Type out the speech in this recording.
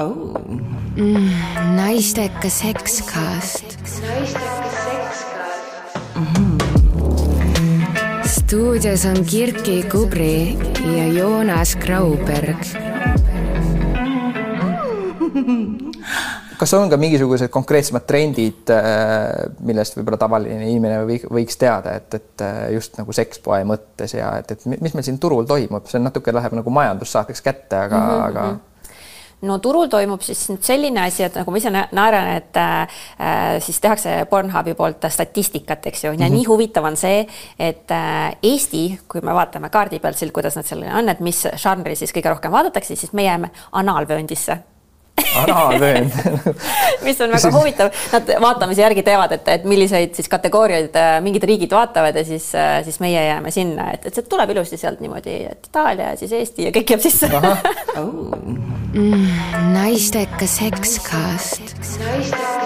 oh. mm,. naisteka sekskast. Mm -hmm. stuudios on Kirki Kubri ja Joonas Grauberg kas on ka mingisugused konkreetsemad trendid, äh, millest võib-olla tavaline inimene võiks teada, et, et äh, just nagu sekspoe mõttes ja et, et mis meil siin turul toimub, see natuke läheb nagu majandussaateks kätte, aga mm, -hmm. aga mhm. No turul toimub siis nüüd selline asi, et nagu ma ise naeran, et äh, siis tehakse Pornhubi poolt statistikat, eks ju, ja mm -hmm. nii huvitav on see, et äh, Eesti, kui me vaatame kaardi pealt, kuidas nad seal on, et mis žanri siis kõige rohkem vaadatakse, siis me jääme anaalvööndisse analvöönd mis on väga huvitav, nad vaatamise järgi teevad, et, et milliseid siis kategooriaid äh, mingid riigid vaatavad ja siis, äh, siis meie jääme sinna, et, et see tuleb ilusti sealt niimoodi, et Itaalia ja siis Eesti ja kõik jääb sisse. Oh. mm, naistekas sekskast. naistek